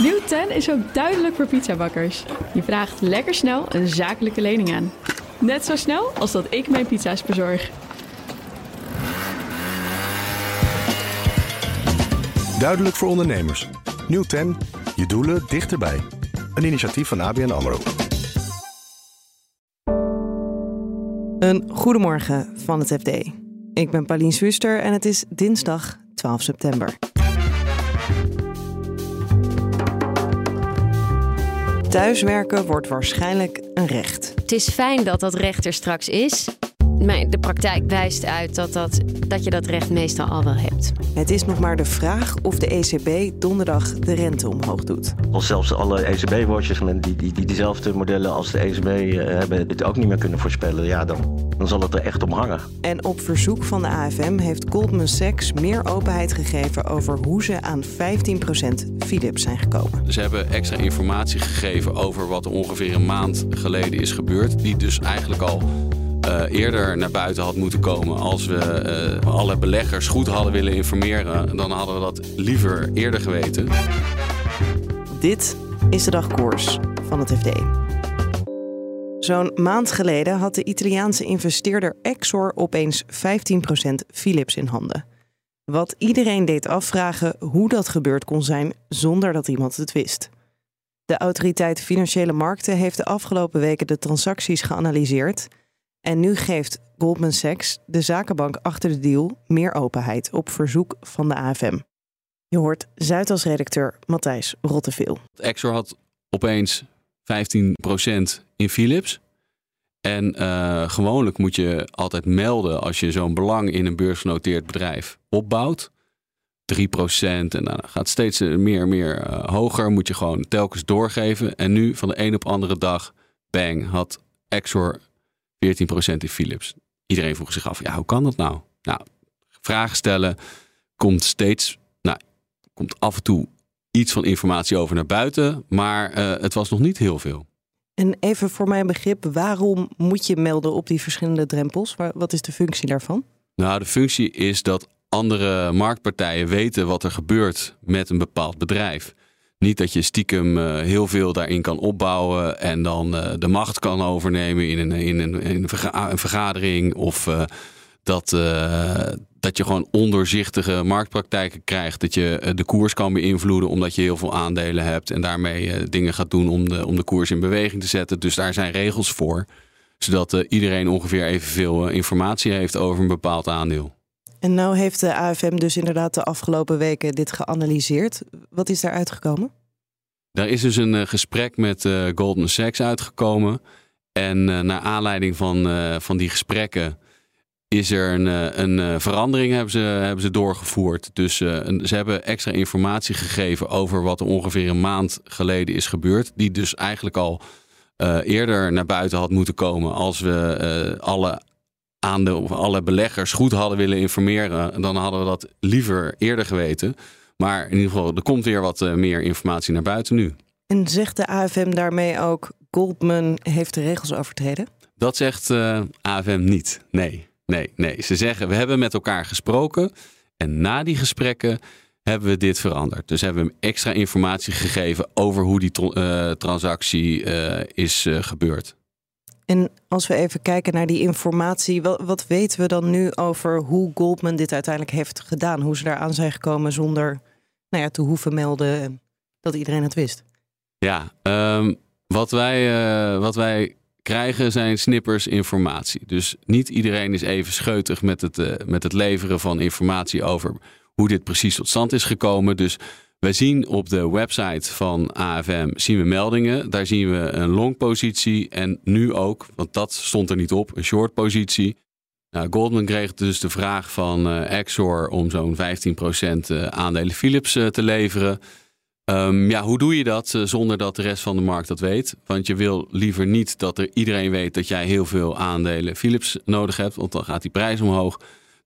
Nieuw 10 is ook duidelijk voor pizzabakkers. Je vraagt lekker snel een zakelijke lening aan. Net zo snel als dat ik mijn pizza's bezorg. Duidelijk voor ondernemers. Nieuw 10. Je doelen dichterbij. Een initiatief van ABN AMRO. Een goedemorgen van het FD. Ik ben Paulien Swuster en het is dinsdag 12 september. Thuiswerken wordt waarschijnlijk een recht. Het is fijn dat dat recht er straks is. Maar de praktijk wijst uit dat, dat, dat je dat recht meestal al wel hebt. Het is nog maar de vraag of de ECB donderdag de rente omhoog doet. Als zelfs alle ECB-watchers die, die, die diezelfde modellen als de ECB uh, hebben, dit ook niet meer kunnen voorspellen, ja, dan, dan zal het er echt om hangen. En op verzoek van de AFM heeft Goldman Sachs meer openheid gegeven over hoe ze aan 15% Philips zijn gekomen. Ze hebben extra informatie gegeven over wat er ongeveer een maand geleden is gebeurd, die dus eigenlijk al uh, eerder naar buiten had moeten komen. Als we uh, alle beleggers goed hadden willen informeren, dan hadden we dat liever eerder geweten. Dit is de dagkoers van het FD. Zo'n maand geleden had de Italiaanse investeerder Exor opeens 15% Philips in handen. Wat iedereen deed afvragen hoe dat gebeurd kon zijn zonder dat iemand het wist. De autoriteit Financiële Markten heeft de afgelopen weken de transacties geanalyseerd en nu geeft Goldman Sachs, de zakenbank achter de deal, meer openheid op verzoek van de AFM. Je hoort Zuidas-redacteur Matthijs Rotteveel. Exor had opeens 15% in Philips. En uh, gewoonlijk moet je altijd melden als je zo'n belang in een beursgenoteerd bedrijf opbouwt. 3% en dan gaat steeds meer en meer uh, hoger. Moet je gewoon telkens doorgeven. En nu van de een op andere dag, bang, had Exor 14% in Philips. Iedereen vroeg zich af, ja, hoe kan dat nou? Nou, vragen stellen komt steeds, nou, komt af en toe iets van informatie over naar buiten, maar uh, het was nog niet heel veel. En even voor mijn begrip, waarom moet je melden op die verschillende drempels? Wat is de functie daarvan? Nou, de functie is dat andere marktpartijen weten wat er gebeurt met een bepaald bedrijf. Niet dat je stiekem uh, heel veel daarin kan opbouwen en dan uh, de macht kan overnemen in een, in een, in een, verga een vergadering. Of uh, dat, dat je gewoon ondoorzichtige marktpraktijken krijgt. Dat je de koers kan beïnvloeden omdat je heel veel aandelen hebt. En daarmee dingen gaat doen om de, om de koers in beweging te zetten. Dus daar zijn regels voor. Zodat iedereen ongeveer evenveel informatie heeft over een bepaald aandeel. En nou heeft de AFM dus inderdaad de afgelopen weken dit geanalyseerd. Wat is daar uitgekomen? Daar is dus een uh, gesprek met uh, Goldman Sachs uitgekomen. En uh, naar aanleiding van, van die gesprekken is er een, een verandering hebben ze, hebben ze doorgevoerd. Dus ze hebben extra informatie gegeven over wat er ongeveer een maand geleden is gebeurd. Die dus eigenlijk al eerder naar buiten had moeten komen als we alle aan de, alle beleggers goed hadden willen informeren, dan hadden we dat liever eerder geweten. Maar in ieder geval, er komt weer wat uh, meer informatie naar buiten nu. En zegt de AFM daarmee ook, Goldman heeft de regels overtreden? Dat zegt uh, AFM niet. Nee, nee, nee. Ze zeggen, we hebben met elkaar gesproken. En na die gesprekken hebben we dit veranderd. Dus hebben we hem extra informatie gegeven over hoe die uh, transactie is gebeurd. En als we even kijken naar die informatie, wat, wat, weten we dan nu over hoe Goldman dit uiteindelijk heeft gedaan? Hoe ze daaraan zijn gekomen zonder nou ja, te hoeven melden dat iedereen het wist? Ja, um, wat, wij, uh, wat wij krijgen zijn snippers informatie. Dus niet iedereen is even scheutig met het, uh, met het leveren van informatie over hoe dit precies tot stand is gekomen. Dus wij zien op de website van AFM zien we meldingen. Daar zien we een long positie en nu ook, want dat stond er niet op, een short positie. Nou, Goldman kreeg dus de vraag van uh, Exor om zo'n 15% uh, aandelen Philips uh, te leveren. Um, ja, hoe doe je dat zonder dat de rest van de markt dat weet? Want je wil liever niet dat er iedereen weet dat jij heel veel aandelen Philips nodig hebt, want dan gaat die prijs omhoog.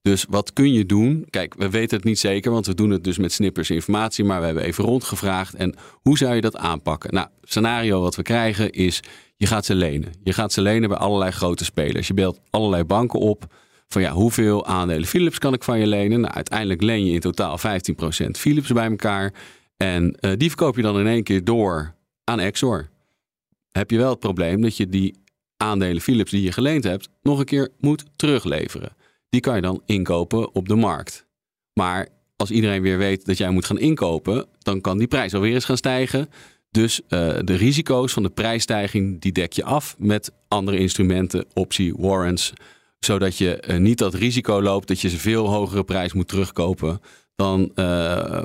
Dus wat kun je doen? Kijk, we weten het niet zeker, want we doen het dus met snippers informatie, maar we hebben even rondgevraagd. En hoe zou je dat aanpakken? Nou, scenario wat we krijgen is, je gaat ze lenen. Je gaat ze lenen bij allerlei grote spelers. Je belt allerlei banken op van ja, hoeveel aandelen Philips kan ik van je lenen? Nou, uiteindelijk leen je in totaal 15% Philips bij elkaar. En uh, die verkoop je dan in één keer door aan Exor. Heb je wel het probleem dat je die aandelen Philips die je geleend hebt nog een keer moet terugleveren. Die kan je dan inkopen op de markt. Maar als iedereen weer weet dat jij moet gaan inkopen, dan kan die prijs alweer eens gaan stijgen. Dus uh, de risico's van de prijsstijging die dek je af met andere instrumenten, optie, warrants, zodat je uh, niet dat risico loopt dat je ze veel hogere prijs moet terugkopen dan uh,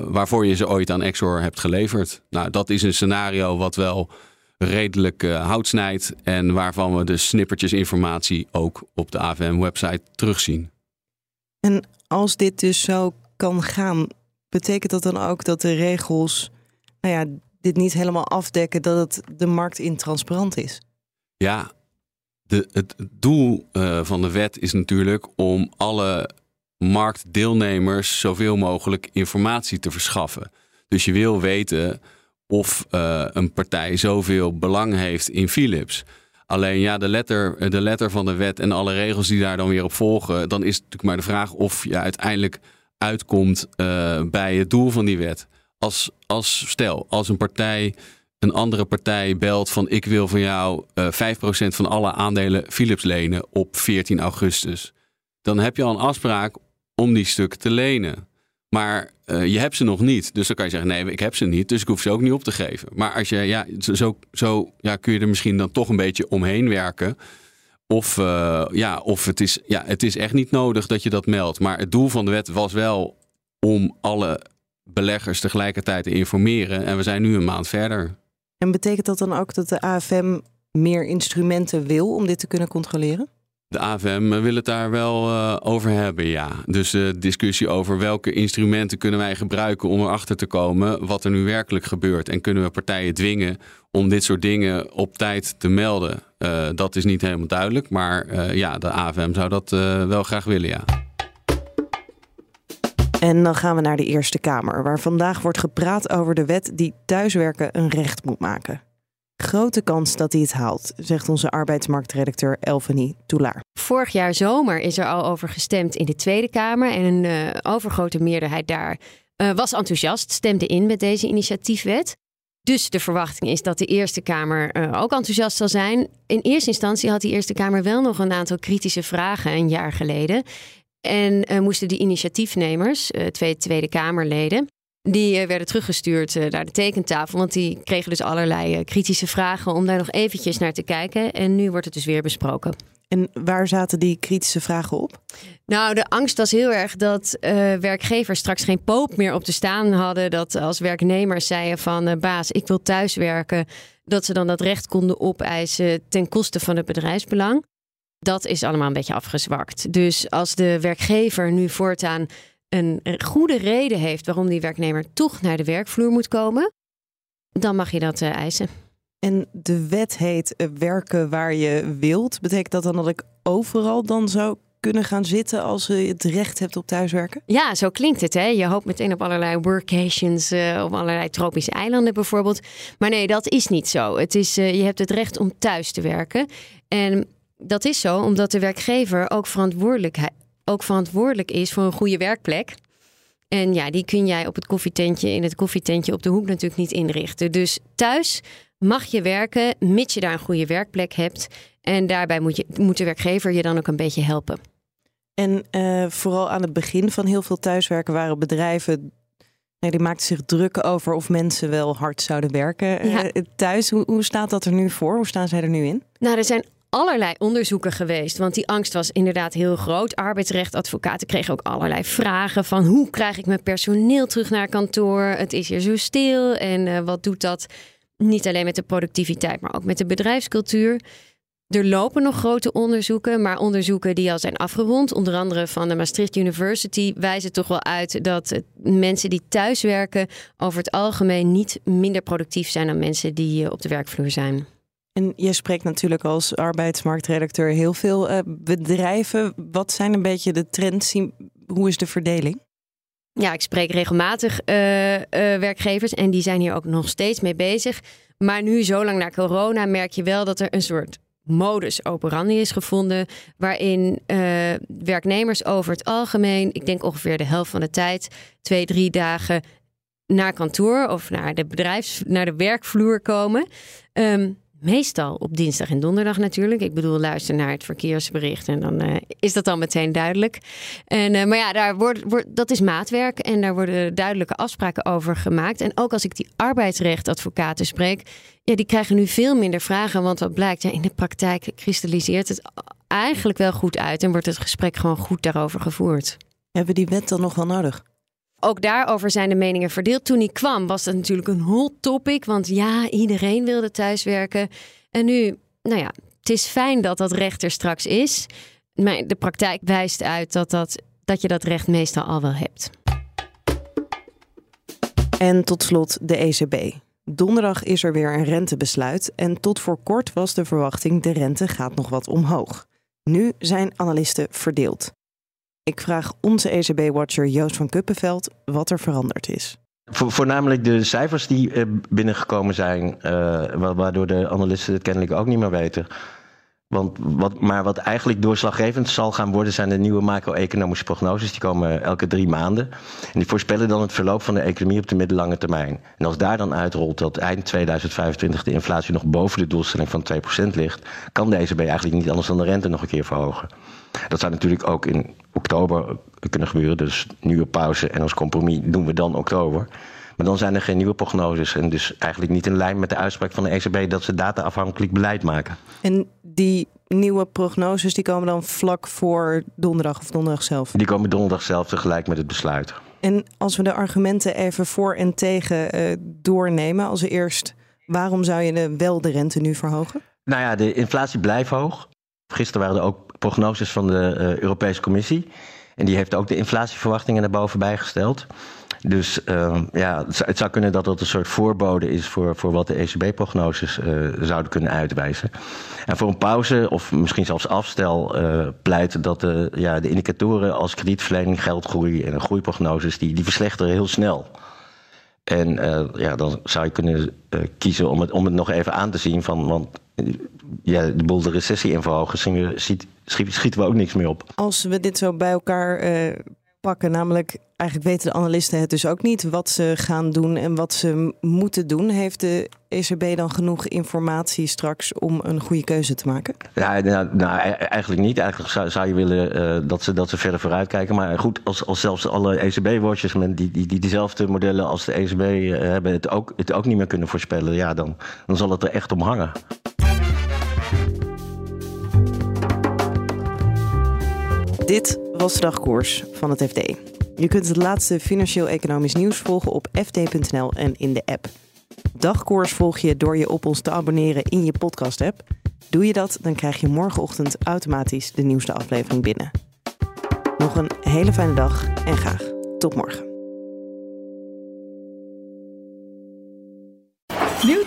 waarvoor je ze ooit aan Exor hebt geleverd. Nou, dat is een scenario wat wel redelijk hout snijdt en waarvan we de snippertjes informatie ook op de AVM-website terugzien. En als dit dus zo kan gaan, betekent dat dan ook dat de regels, nou ja, dit niet helemaal afdekken, dat het de markt intransparant is? Ja, de, het doel uh, van de wet is natuurlijk om alle marktdeelnemers zoveel mogelijk informatie te verschaffen. Dus je wil weten of uh, een partij zoveel belang heeft in Philips. Alleen ja, de letter, de letter van de wet en alle regels die daar dan weer op volgen, dan is natuurlijk maar de vraag of je uiteindelijk uitkomt uh, bij het doel van die wet. Als, als stel, als een partij een andere partij belt van ik wil van jou uh, 5% van alle aandelen Philips lenen op 14 augustus. Dan heb je al een afspraak om die stukken te lenen. Maar uh, je hebt ze nog niet. Dus dan kan je zeggen: nee, ik heb ze niet. Dus ik hoef ze ook niet op te geven. Maar als je, ja, zo, zo ja, kun je er misschien dan toch een beetje omheen werken. Of, uh, ja, of het, is, ja, het is echt niet nodig dat je dat meldt. Maar het doel van de wet was wel om alle beleggers tegelijkertijd te informeren. En we zijn nu een maand verder. En betekent dat dan ook dat de AFM meer instrumenten wil om dit te kunnen controleren? De AFM wil het daar wel uh, over hebben, ja. Dus de discussie over welke instrumenten kunnen wij gebruiken om erachter te komen wat er nu werkelijk gebeurt. En kunnen we partijen dwingen om dit soort dingen op tijd te melden? Uh, dat is niet helemaal duidelijk, maar uh, ja, de AFM zou dat wel graag willen, ja. En dan gaan we naar de Eerste Kamer, waar vandaag wordt gepraat over de wet die thuiswerken een recht moet maken. Grote kans dat hij het haalt, zegt onze arbeidsmarktredacteur Elvenie Toulaar. Vorig jaar zomer is er al over gestemd in de Tweede Kamer. En een uh, overgrote meerderheid daar uh, was enthousiast, stemde in met deze initiatiefwet. Dus de verwachting is dat de Eerste Kamer uh, ook enthousiast zal zijn. In eerste instantie had die Eerste Kamer wel nog een aantal kritische vragen een jaar geleden. En moesten die initiatiefnemers, twee Tweede Kamerleden, die eh, werden teruggestuurd eh, naar de tekentafel. Want die kregen dus allerlei eh, kritische vragen om daar nog eventjes naar te kijken. En nu wordt het dus weer besproken. En waar zaten die kritische vragen op? Nou, de angst was heel erg dat uh, werkgevers straks geen poop meer op te staan hadden. Dat als werknemers zeiden van uh, baas, ik wil thuiswerken. Dat ze dan dat recht konden opeisen ten koste van het bedrijfsbelang. Dat is allemaal een beetje afgezwakt. Dus als de werkgever nu voortaan een goede reden heeft waarom die werknemer toch naar de werkvloer moet komen, dan mag je dat uh, eisen. En de wet heet uh, werken waar je wilt. Betekent dat dan dat ik overal dan zou kunnen gaan zitten als je het recht hebt op thuiswerken? Ja, zo klinkt het. Hè? Je hoopt meteen op allerlei workations, uh, op allerlei tropische eilanden bijvoorbeeld. Maar nee, dat is niet zo. Het is, je hebt het recht om thuis te werken. En dat is zo omdat de werkgever ook verantwoordelijkheid, ook verantwoordelijk is voor een goede werkplek. En ja, die kun jij op het koffietentje in het koffietentje op de hoek natuurlijk niet inrichten. Dus thuis mag je werken, mits je daar een goede werkplek hebt. En daarbij moet, je, moet de werkgever je dan ook een beetje helpen. En uh, vooral aan het begin van heel veel thuiswerken waren bedrijven. Nee, die maakten zich druk over of mensen wel hard zouden werken ja. uh, thuis. Hoe, hoe staat dat er nu voor? Hoe staan zij er nu in? Nou, er zijn allerlei onderzoeken geweest. Want die angst was inderdaad heel groot. Arbeidsrechtadvocaten kregen ook allerlei vragen van hoe krijg ik mijn personeel terug naar kantoor? Het is hier zo stil. En uh, wat doet dat niet alleen met de productiviteit, maar ook met de bedrijfscultuur? Er lopen nog grote onderzoeken, maar onderzoeken die al zijn afgerond, onder andere van de Maastricht University, wijzen toch wel uit dat mensen die thuiswerken over het algemeen niet minder productief zijn dan mensen die op de werkvloer zijn. En je spreekt natuurlijk als arbeidsmarktredacteur heel veel uh, bedrijven. Wat zijn een beetje de trends? Hoe is de verdeling? Ja, ik spreek regelmatig uh, uh, werkgevers en die zijn hier ook nog steeds mee bezig. Maar nu, zo lang na corona, merk je wel dat er een soort modus operandi is gevonden. Waarin werknemers over het algemeen, ik denk ongeveer de helft van de tijd, twee, drie dagen naar kantoor of naar de bedrijfs, naar de werkvloer komen. Ehm, meestal op dinsdag en donderdag natuurlijk. Ik bedoel, luister naar het verkeersbericht en dan uh, is dat al meteen duidelijk. En, uh, maar ja, daar wordt, dat is maatwerk en daar worden duidelijke afspraken over gemaakt. En ook als ik die arbeidsrechtadvocaten spreek, ja, die krijgen nu veel minder vragen. Want wat blijkt, ja, in de praktijk kristalliseert het eigenlijk wel goed uit en wordt het gesprek gewoon goed daarover gevoerd. Hebben die wet dan nog wel nodig? Ook daarover zijn de meningen verdeeld. Toen hij kwam was dat natuurlijk een hot topic. Want ja, iedereen wilde thuiswerken. En nu, nou ja, het is fijn dat dat recht er straks is. Maar de praktijk wijst uit dat, dat, dat je dat recht meestal al wel hebt. En tot slot de ECB. Donderdag is er weer een rentebesluit. En tot voor kort was de verwachting: de rente gaat nog wat omhoog. Nu zijn analisten verdeeld. Ik vraag onze ECB-watcher Joost van Kuppenveld wat er veranderd is. voornamelijk de cijfers die uh, binnengekomen zijn, uh, waardoor de analisten het kennelijk ook niet meer weten. Want wat, maar wat eigenlijk doorslaggevend zal gaan worden, zijn de nieuwe macro-economische prognoses. Die komen elke drie maanden. En die voorspellen dan het verloop van de economie op de middellange termijn. En als daar dan uitrolt dat eind 2025 de inflatie nog boven de doelstelling van 2% ligt, kan de ECB eigenlijk niet anders dan de rente nog een keer verhogen. Dat zou natuurlijk ook in oktober kunnen gebeuren. Dus nu op pauze en als compromis doen we dan oktober. Maar dan zijn er geen nieuwe prognoses. En dus eigenlijk niet in lijn met de uitspraak van de ECB dat ze data-afhankelijk beleid maken. En die nieuwe prognoses die komen dan vlak voor donderdag of donderdag zelf? Die komen donderdag zelf tegelijk met het besluit. En als we de argumenten even voor en tegen uh, doornemen, als eerst, waarom zou je de, wel de rente nu verhogen? Nou ja, de inflatie blijft hoog. Gisteren waren er ook prognoses van de uh, Europese Commissie. En die heeft ook de inflatieverwachtingen naar boven bijgesteld. Dus uh, ja, het zou kunnen dat dat een soort voorbode is voor, voor wat de ECB-prognoses uh, zouden kunnen uitwijzen. En voor een pauze, of misschien zelfs afstel, uh, pleit dat de, ja, de indicatoren als kredietverlening, geldgroei en groeiprognoses, die, die verslechteren heel snel. En ja, dan zou je kunnen kiezen om het, om het nog even aan te zien van, want ja, de boel de recessie in verhogen, schiet, schieten we ook niks meer op. Als we dit zo bij elkaar uh, pakken, namelijk eigenlijk weten de analisten het dus ook niet wat ze gaan doen en wat ze moeten doen. Heeft de ECB dan genoeg informatie straks om een goede keuze te maken? Ja, nou, nou eigenlijk niet. Eigenlijk zou, zou je willen uh, dat, ze, dat ze verder vooruit kijken. Maar goed, als, als zelfs alle ECB-watchers die, die, die diezelfde modellen als de ECB uh, hebben het ook, het ook niet meer kunnen voorspellen, ja, dan, dan zal het er echt om hangen. Dit was de dagkoers van het FD. Je kunt het laatste financieel-economisch nieuws volgen op fd.nl en in de app. Dagkoers volg je door je op ons te abonneren in je podcast-app. Doe je dat, dan krijg je morgenochtend automatisch de nieuwste aflevering binnen. Nog een hele fijne dag en graag tot morgen. Nieuw